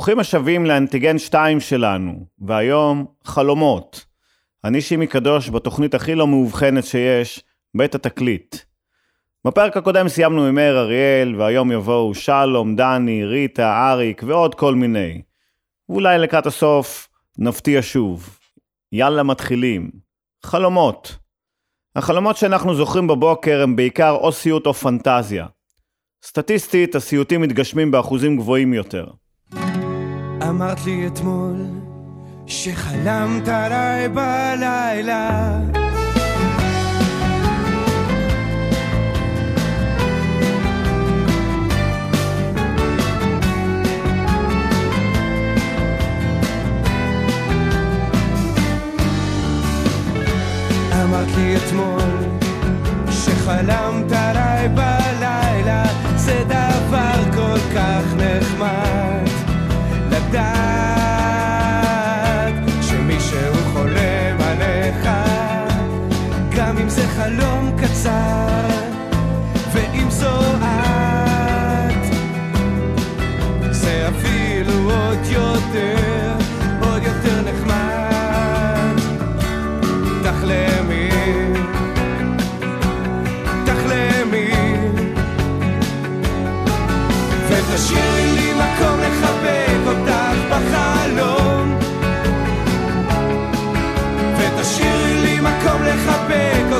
ברוכים השבים לאנטיגן 2 שלנו, והיום חלומות. אני שימי קדוש בתוכנית הכי לא מאובחנת שיש, בית התקליט. בפרק הקודם סיימנו עם מאיר אריאל, והיום יבואו שלום, דני, ריטה, אריק ועוד כל מיני. ואולי לקראת הסוף נפתיע שוב. יאללה מתחילים. חלומות. החלומות שאנחנו זוכרים בבוקר הם בעיקר או סיוט או פנטזיה. סטטיסטית, הסיוטים מתגשמים באחוזים גבוהים יותר. אמרת לי אתמול שחלמת עליי בלילה. אמרת לי אתמול שחלמת עליי בלילה. זה דבר כל כך נחמד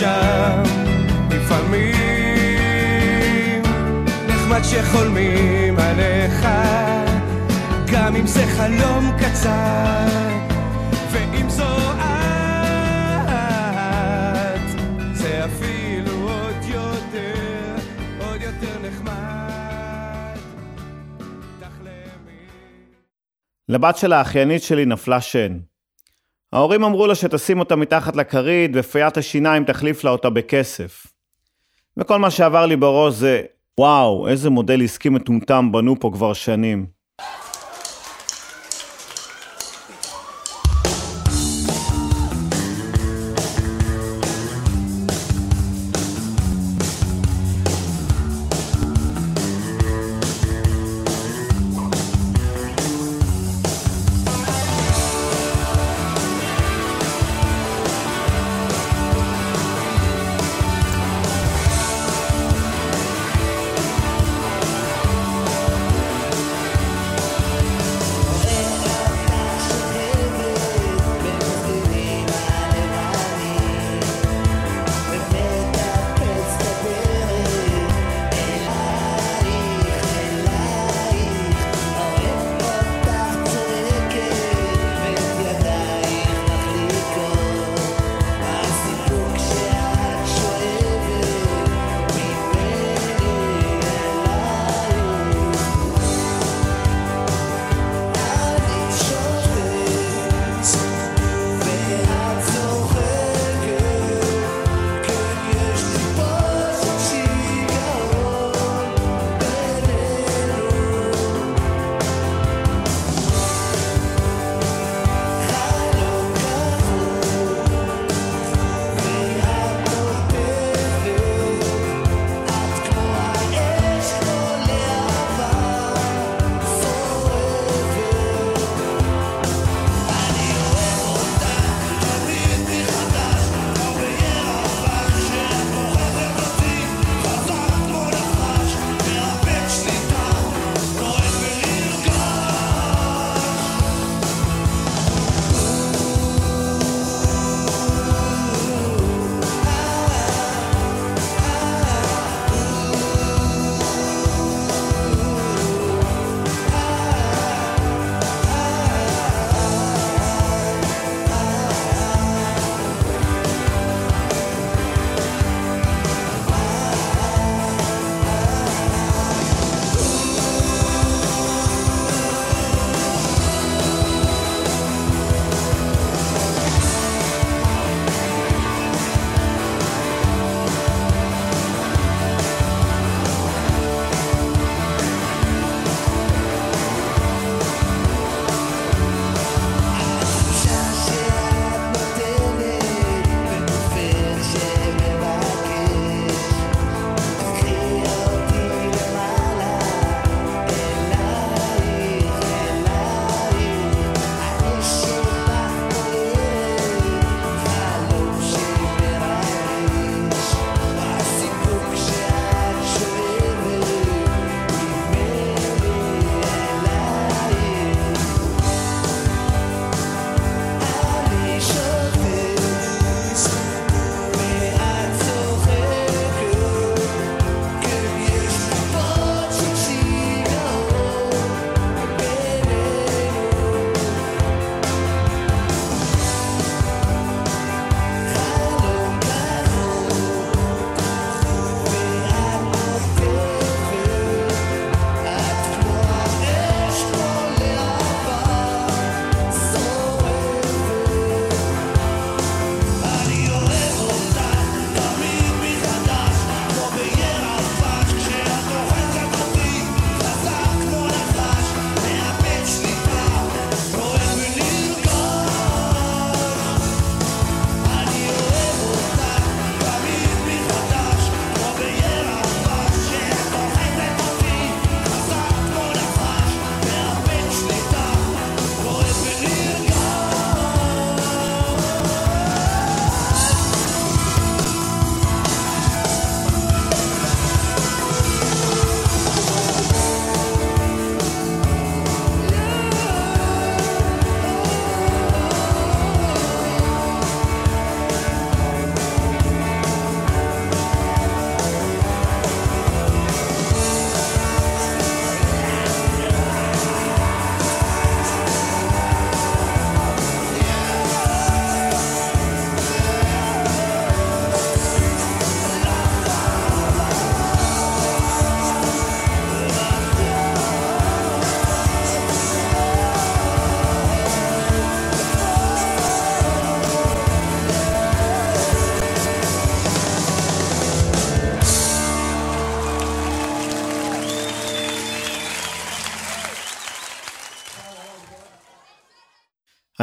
שם. לפעמים נחמד שחולמים עליך, גם אם זה חלום קצר, ואם זו את, זה אפילו עוד יותר, עוד יותר נחמד. תחלמי. לבת של האחיינית שלי נפלה שן. ההורים אמרו לה שתשים אותה מתחת לכרית ופיית השיניים תחליף לה אותה בכסף. וכל מה שעבר לי בראש זה, וואו, איזה מודל עסקי מטומטם בנו פה כבר שנים.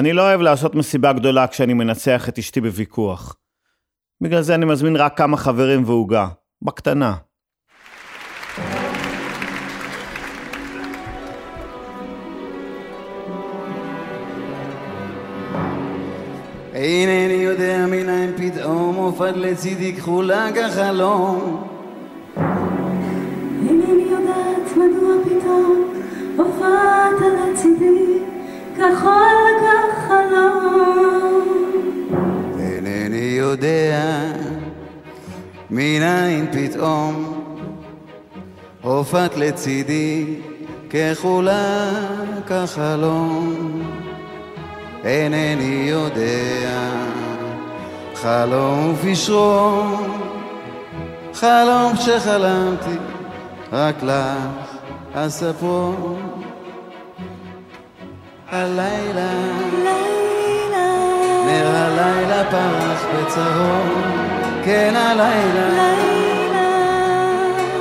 אני לא אוהב לעשות מסיבה גדולה כשאני מנצח את אשתי בוויכוח. בגלל זה אני מזמין רק כמה חברים ועוגה, בקטנה. אינני יודע מניין פתאום הופעת לצידי כחולה כחלום אינני יודעת מדוע פתאום הופעת לצידי כחול כחלום. אינני יודע מניין פתאום. הופעת לצידי כחולה כחלום. אינני יודע חלום ופשרום חלום שחלמתי רק לך אספרו הלילה. לילה, נר הלילה פרח בצהוב. כן הלילה. לילה,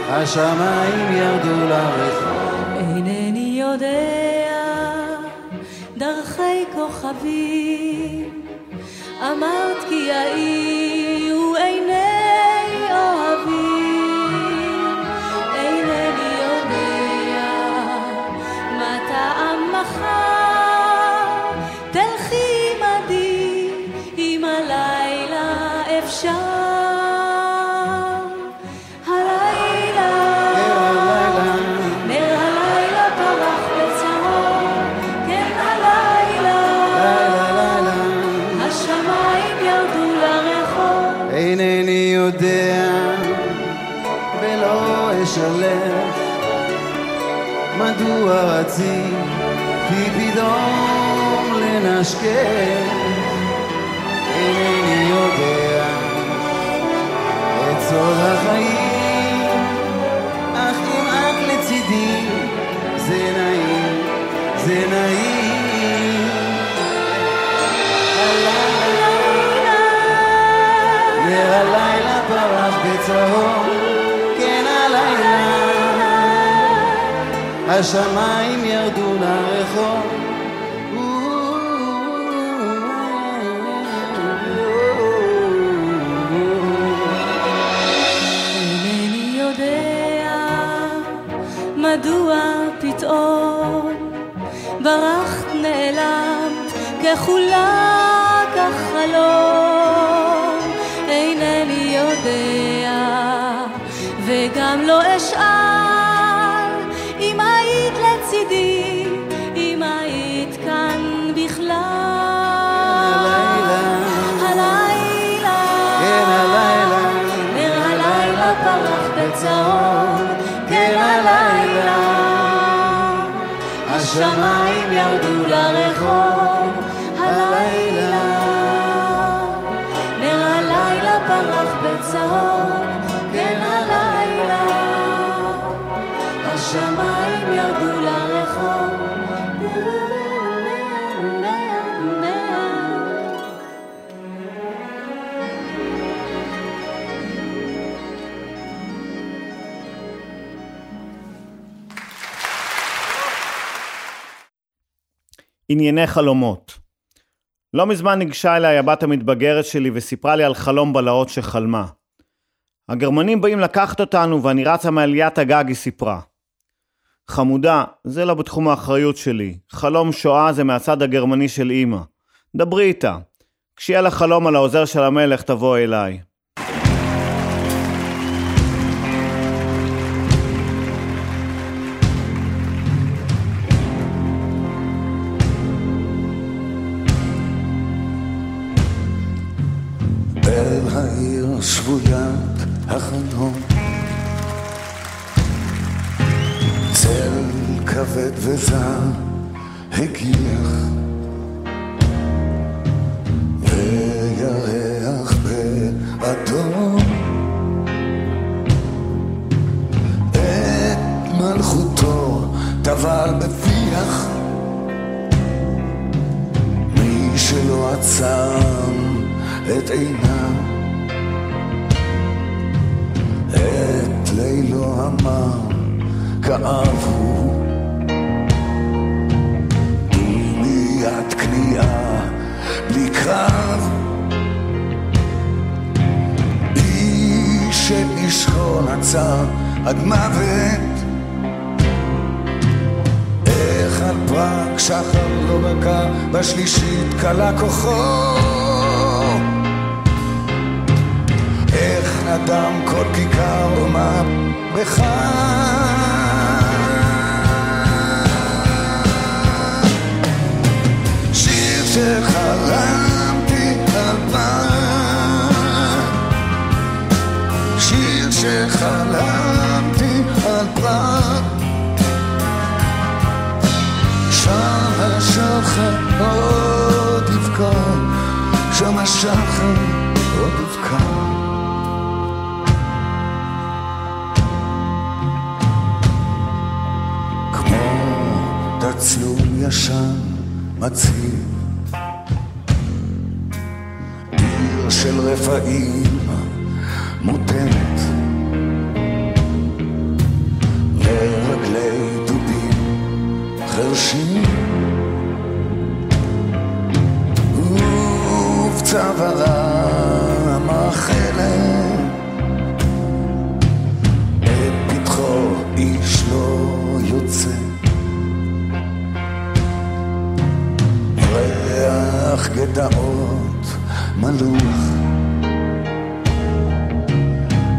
השמיים ירדו לרחוב. אינני יודע דרכי כוכבים. אמרת כי יאירו עיני יודע ולא אשלם מדוע רציתי פתאום לנשקל אינני יודע את סוד החיים אך אם את לצידי זה נעים, זה נעים. הלילה נר בצהוב, כן הלילה. השמיים ירדו לרחוב. מדוע פתאום ברחת נעלמת ככולה כחלום, פרח בצהוב, כן הלילה, השמיים ירדו לרחוב ענייני חלומות. לא מזמן ניגשה אליי הבת המתבגרת שלי וסיפרה לי על חלום בלהות שחלמה. הגרמנים באים לקחת אותנו ואני רצה מעליית הגג, היא סיפרה. חמודה, זה לא בתחום האחריות שלי. חלום שואה זה מהצד הגרמני של אמא. דברי איתה. כשיהיה לך חלום על העוזר של המלך, תבוא אליי. שבוית החלום. צל כבד וזר הגיח וירח באדום. את מלכותו טבל בפיח. מי שלא עצם את עיניו את לילו המר כאב הוא. דומיית כניעה בלי קרב. איש את אישו נצר עד מוות. איך על פרק שחר לא בקע, בשלישית כלה כוחו. איך נדם כל כיכר ומה בך שיר שחלמתי על תצלום ישן מציב עיר של רפאים מותנת. לרגלי דובים חרשים. ובצווארה מלוך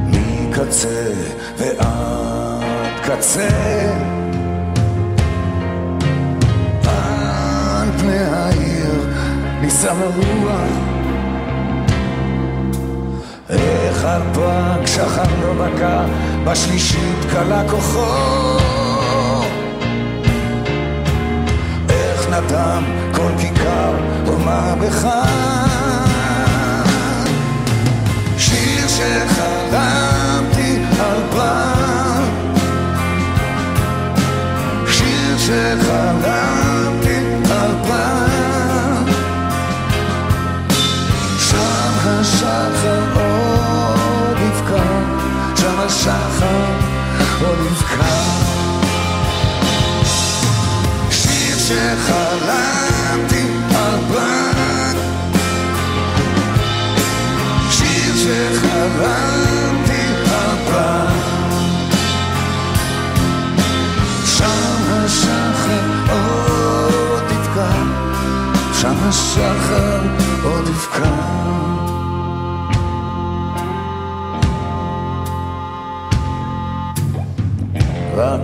מקצה ועד קצה. על פני העיר נישא הרוח איך פרק שחר לא בקע בשלישית כלה כוחו. איך נדם כל כיכר ומה בך שחלמתי על פעם. שיר שחלמתי על פעם. שם השחר עוד יבקע שם השחר עוד יבקע שיר שחלמתי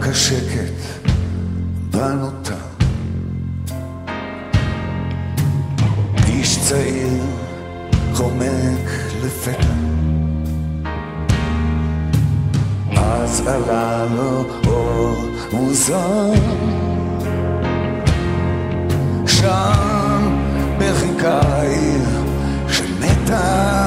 רק השקט בנותר איש צעיר חומק לפתע. אז עלה לו אור מוזר. שם בחיכה העיר שמתה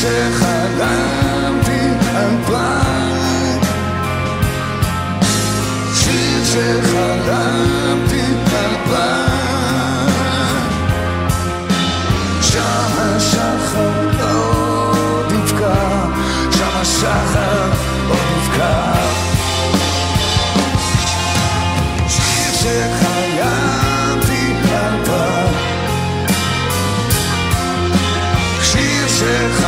שחלמתי על פעם שיר שחלמתי על פעם שם השחר עוד יבקע שם השחר עוד יבקע שיר שחלמתי על פעם שיר שחלמתי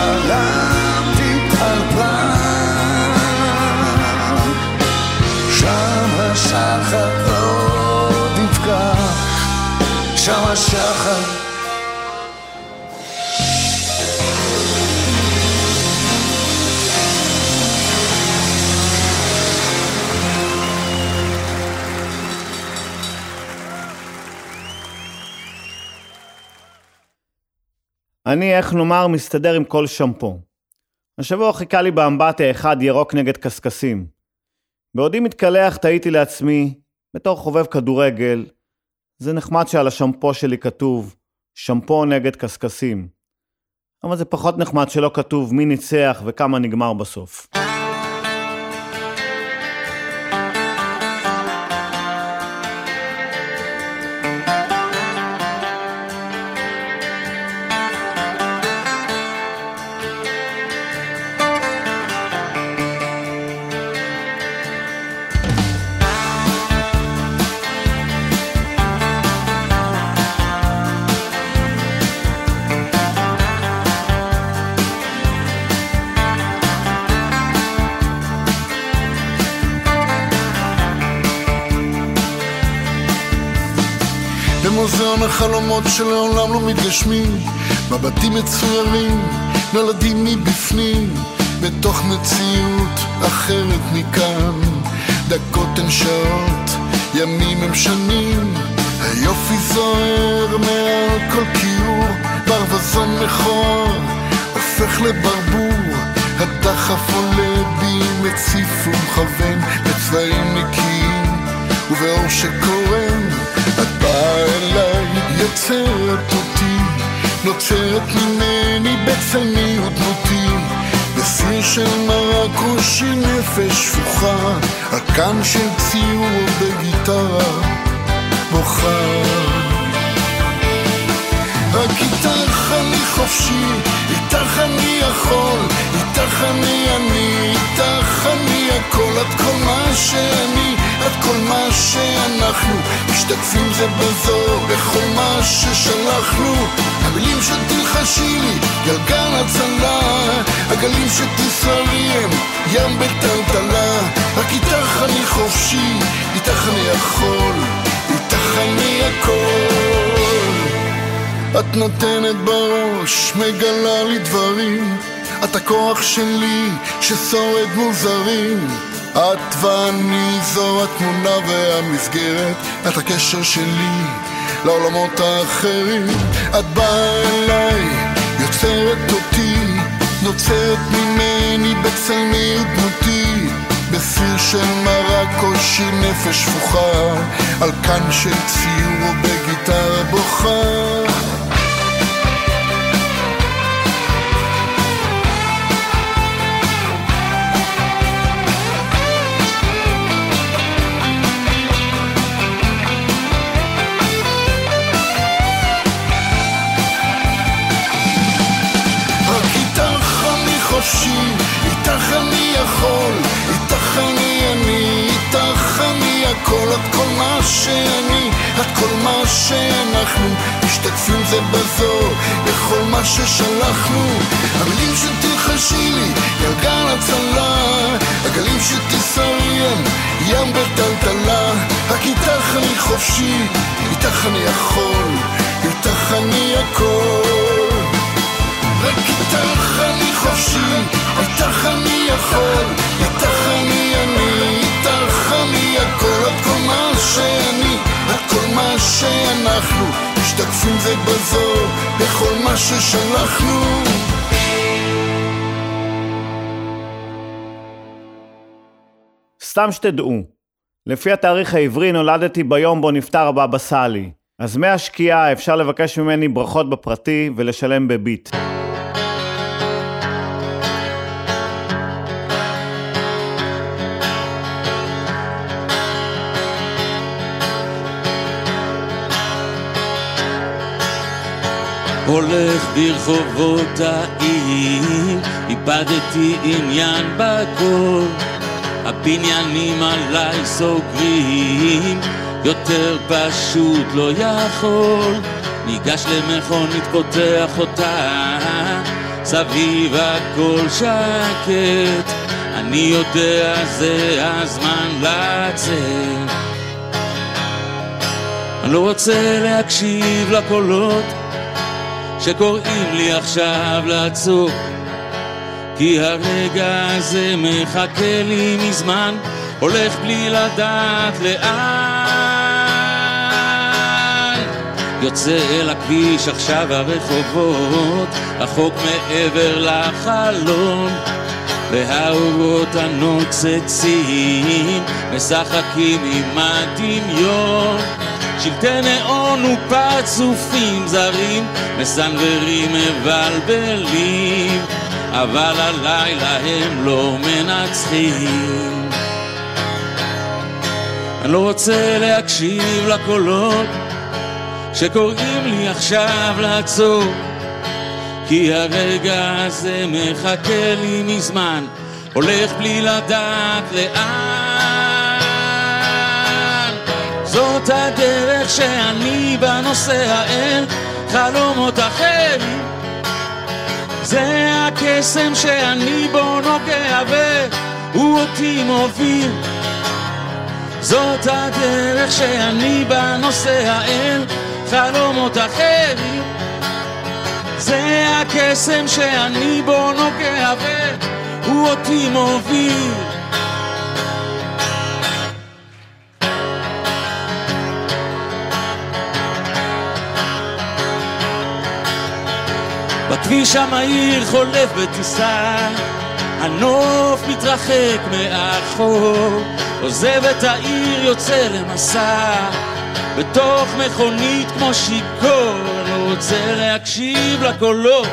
שם השחר אני, איך נאמר, מסתדר עם כל שמפו. השבוע חיכה לי באמבטיה אחד ירוק נגד קשקשים. בעודי מתקלח תהיתי לעצמי, בתור חובב כדורגל, זה נחמד שעל השמפו שלי כתוב, שמפו נגד קשקשים. אבל זה פחות נחמד שלא כתוב מי ניצח וכמה נגמר בסוף. החלומות שלעולם לא מתגשמים מבטים מצוירים, נולדים מבפנים בתוך מציאות אחרת מכאן. דקות הן שעות, ימים הם שנים היופי זוהר מעל כל כיעור ברווזון מכוער הופך לברבור הדחף עולה בי מציף ומכוון בצבעים נקיים ובאור שקורן יוצרת אותי נוצרת ממני בצלמי ודמותי בסיר של מרק ראשי נפש שפוכה קן של ציור בגיטרה בוכה. רק איתך אני חופשי, איתך אני יכול, איתך אני אני, איתך אני הכל, את כל מה שאני, את כל מה שאנחנו, משתתפים זה בזו, בכל מה ששלחנו, המילים שתלחשי לי, גלגל הצלה, הגלים שתסררי הם ים בטלטלה, רק איתך אני חופשי, איתך אני יכול, איתך אני הכל. את נותנת בראש, מגלה לי דברים את הכוח שלי ששורד מוזרים את ואני זו התמונה והמסגרת. את הקשר שלי לעולמות האחרים. את באה אליי, יוצרת אותי נוצרת ממני בצלמי ודמותי בסיר של מרק קושי נפש שפוכה על קן של ציור או בגיטרה בוכה הכל, את כל מה שאני, את כל מה שאנחנו, משתתפים זה בזו, בכל מה ששלחנו, המילים שתלחשי לי, גלגל הצלה, הגלים שתסערי הם ים בטלטלה, רק איתך אני חופשי, איתך אני יכול, איתך אני הכל. רק איתך אני חופשי, איתך אני יכול, איתך אני, שאנחנו, משתתפים זה בזו, בכל מה ששלחנו. סתם שתדעו, לפי התאריך העברי נולדתי ביום בו נפטר הבבא סאלי, אז מהשקיעה אפשר לבקש ממני ברכות בפרטי ולשלם בביט. הולך ברחובות העיר, איבדתי עניין בכל. הבניינים עליי סוגרים, יותר פשוט לא יכול. ניגש למכונית, פותח אותה, סביב הכל שקט. אני יודע זה הזמן לצאת. אני לא רוצה להקשיב לקולות שקוראים לי עכשיו לעצור. כי הרגע הזה מחכה לי מזמן הולך בלי לדעת לאן. יוצא אל הכביש עכשיו הרחובות רחוק מעבר לחלון והאורות הנוצצים משחקים עם הדמיון שלטי נאון ופרצופים זרים מסנוורים מבלבלים אבל הלילה הם לא מנצחים. אני לא רוצה להקשיב לקולות שקוראים לי עכשיו לעצור כי הרגע הזה מחכה לי מזמן הולך בלי לדעת לאן זאת הדרך שאני בה נוסע אל חלומות אחרים. זה הקסם שאני בו נוגע והוא אותי מוביל. זאת הדרך שאני בה נוסע אל חלומות אחרים. זה הקסם שאני בו נוגע והוא אותי מוביל בכביש המהיר חולף בטיסה. הנוף מתרחק מאחור עוזב את העיר יוצא למסע. בתוך מכונית כמו שיכור אני רוצה להקשיב לקולות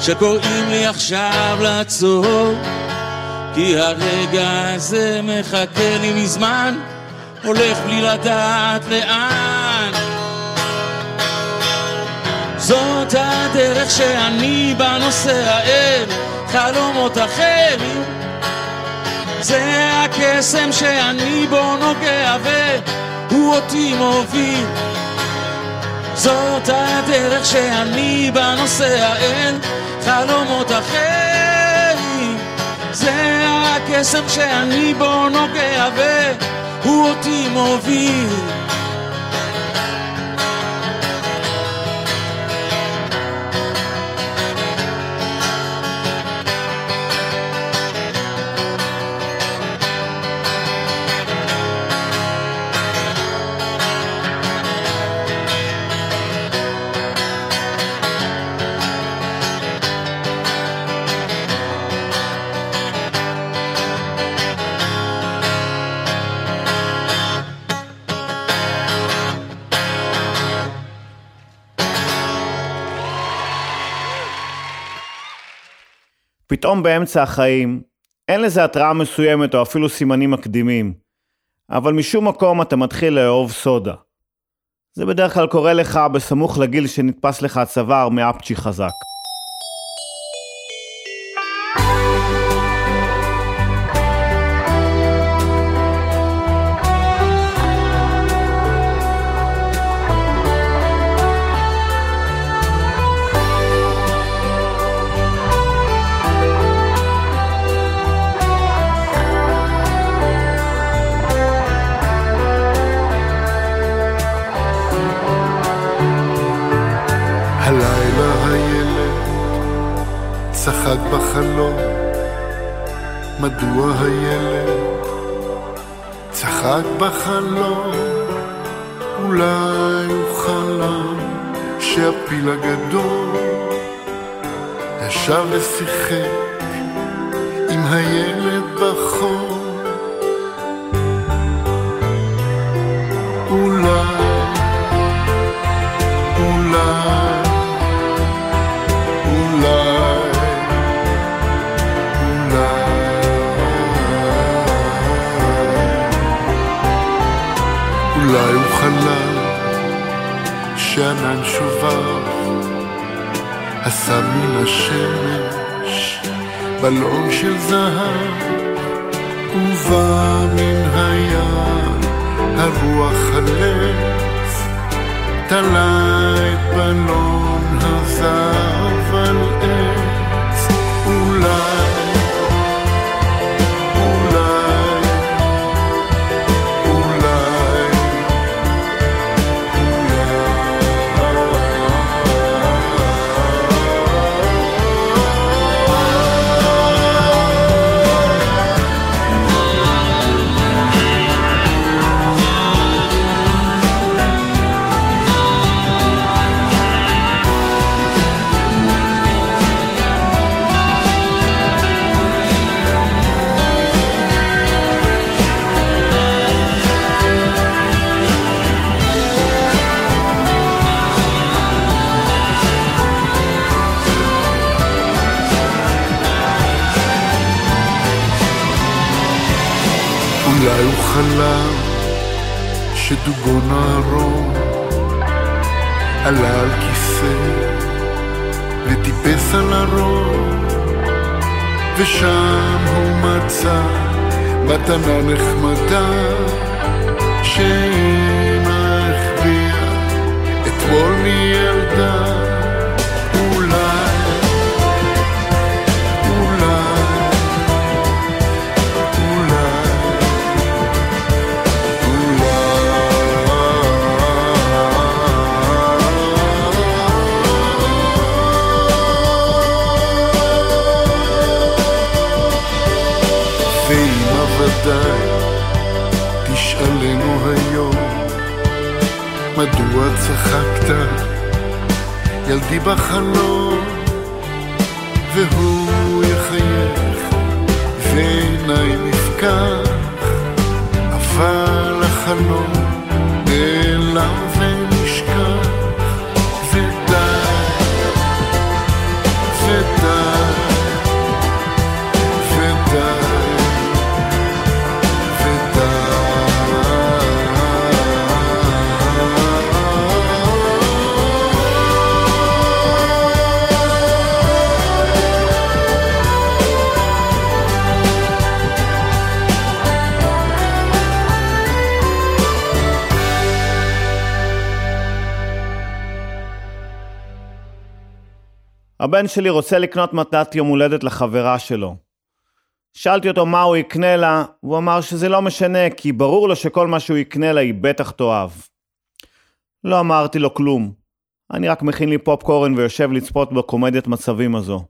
שקוראים לי עכשיו לעצור. כי הרגע הזה מחכה לי מזמן הולך בלי לדעת לאן זאת הדרך שאני בה נוסע אל חלומות אחרים. זה הקסם שאני בו נוגע והוא אותי מוביל. זאת הדרך שאני בה נוסע אל חלומות אחרים. זה הקסם שאני בו נוגע והוא אותי מוביל פתאום באמצע החיים, אין לזה התראה מסוימת או אפילו סימנים מקדימים, אבל משום מקום אתה מתחיל לאהוב סודה. זה בדרך כלל קורה לך בסמוך לגיל שנתפס לך הצוואר מאפצ'י חזק. צחק בחלום. מדוע הילד צחק בחלום? אולי הוא חלם שהפיל הגדול ישב ושיחק עם הילד בחור עשה מן השמש בלון של זהב ובא מן הים הרוח הלב תלה את בלון הזהב מדוע צחקת? ילדי בחלום והוא יחייך ועיניים יפקח אבל החלום נעלם הבן שלי רוצה לקנות מתנת יום הולדת לחברה שלו. שאלתי אותו מה הוא יקנה לה, והוא אמר שזה לא משנה, כי ברור לו שכל מה שהוא יקנה לה היא בטח תאהב. לא אמרתי לו כלום. אני רק מכין לי פופקורן ויושב לצפות בקומדיית מצבים הזו.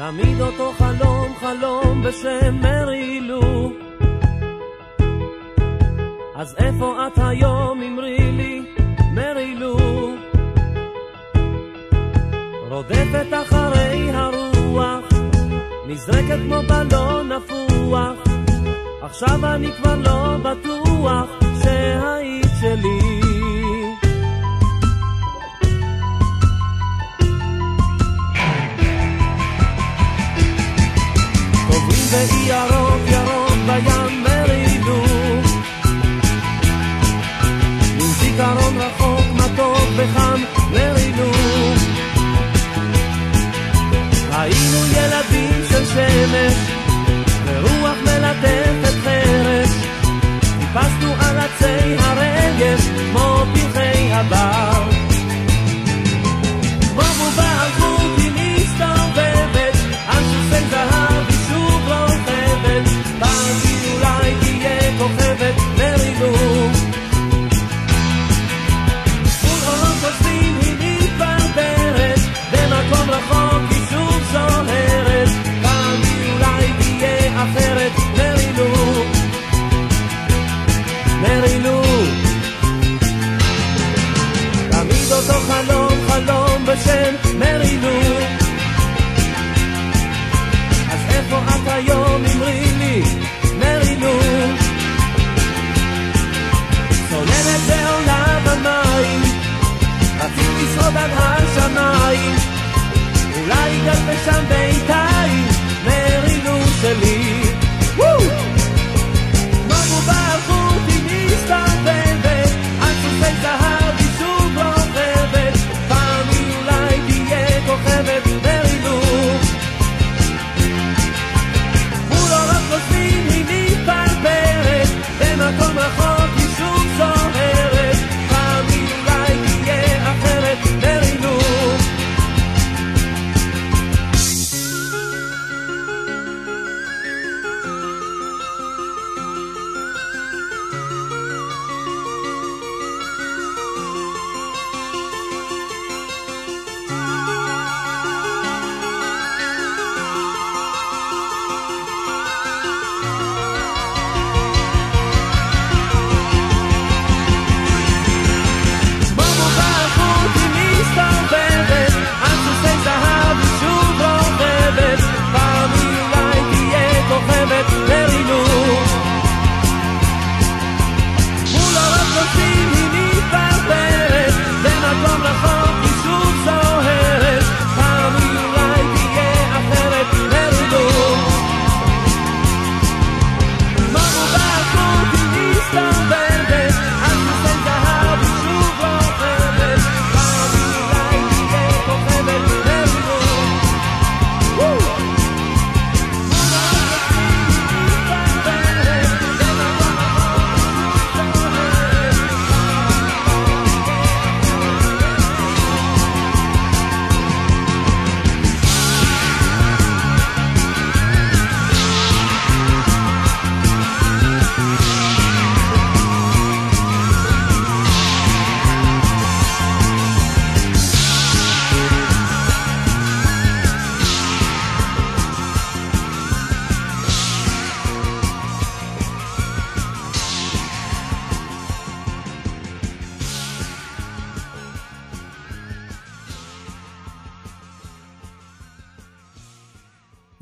תמיד אותו חלום, חלום בשם מרי לו. אז איפה את היום, אמרי לי, מרי לו? רודפת אחרי הרוח, נזרקת כמו בלון נפוח. עכשיו אני כבר לא בטוח שהיית שלי. באי ירוק ירוק בים מרידו. עם זיכרון רחוק מתוק וחם מרידו. היינו ילדים של שמש ורוח מלטפת חרש. טיפסנו על עצי הרגש השמיים אולי גם בשם בינתיים מרינו שלי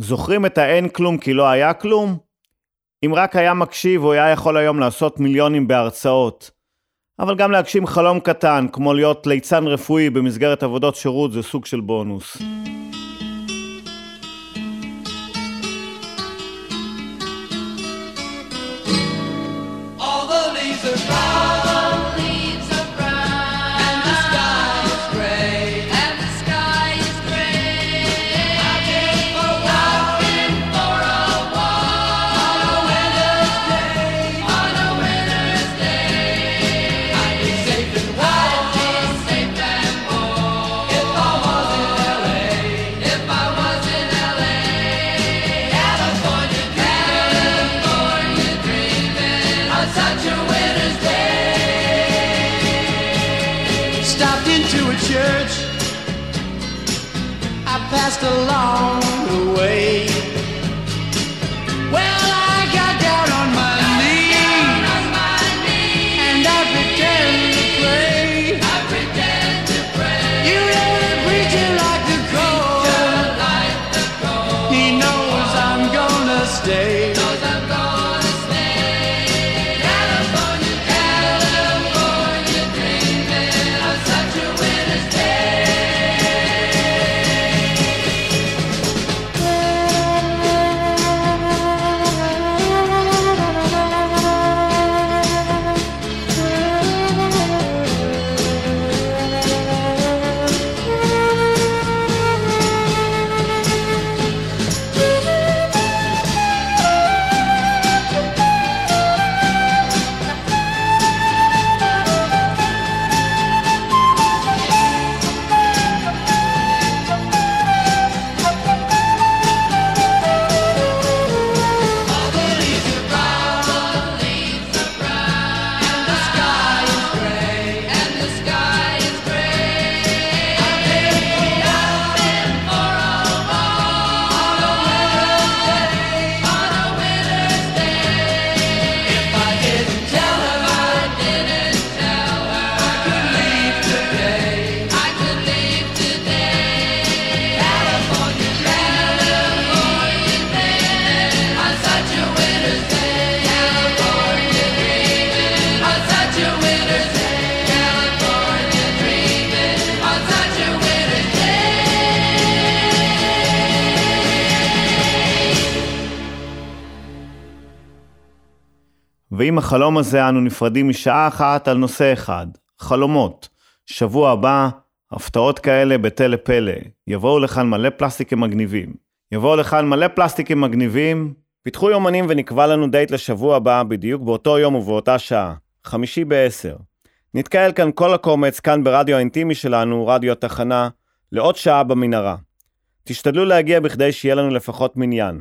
זוכרים את האין כלום כי לא היה כלום? אם רק היה מקשיב, הוא היה יכול היום לעשות מיליונים בהרצאות. אבל גם להגשים חלום קטן, כמו להיות ליצן רפואי במסגרת עבודות שירות, זה סוג של בונוס. All the church. I passed along the way. ועם החלום הזה אנו נפרדים משעה אחת על נושא אחד, חלומות. שבוע הבא, הפתעות כאלה בתל לפלא. יבואו לכאן מלא פלסטיקים מגניבים. יבואו לכאן מלא פלסטיקים מגניבים. פיתחו יומנים ונקבע לנו דייט לשבוע הבא, בדיוק באותו יום ובאותה שעה. חמישי בעשר. נתקהל כאן כל הקומץ, כאן ברדיו האינטימי שלנו, רדיו התחנה, לעוד שעה במנהרה. תשתדלו להגיע בכדי שיהיה לנו לפחות מניין.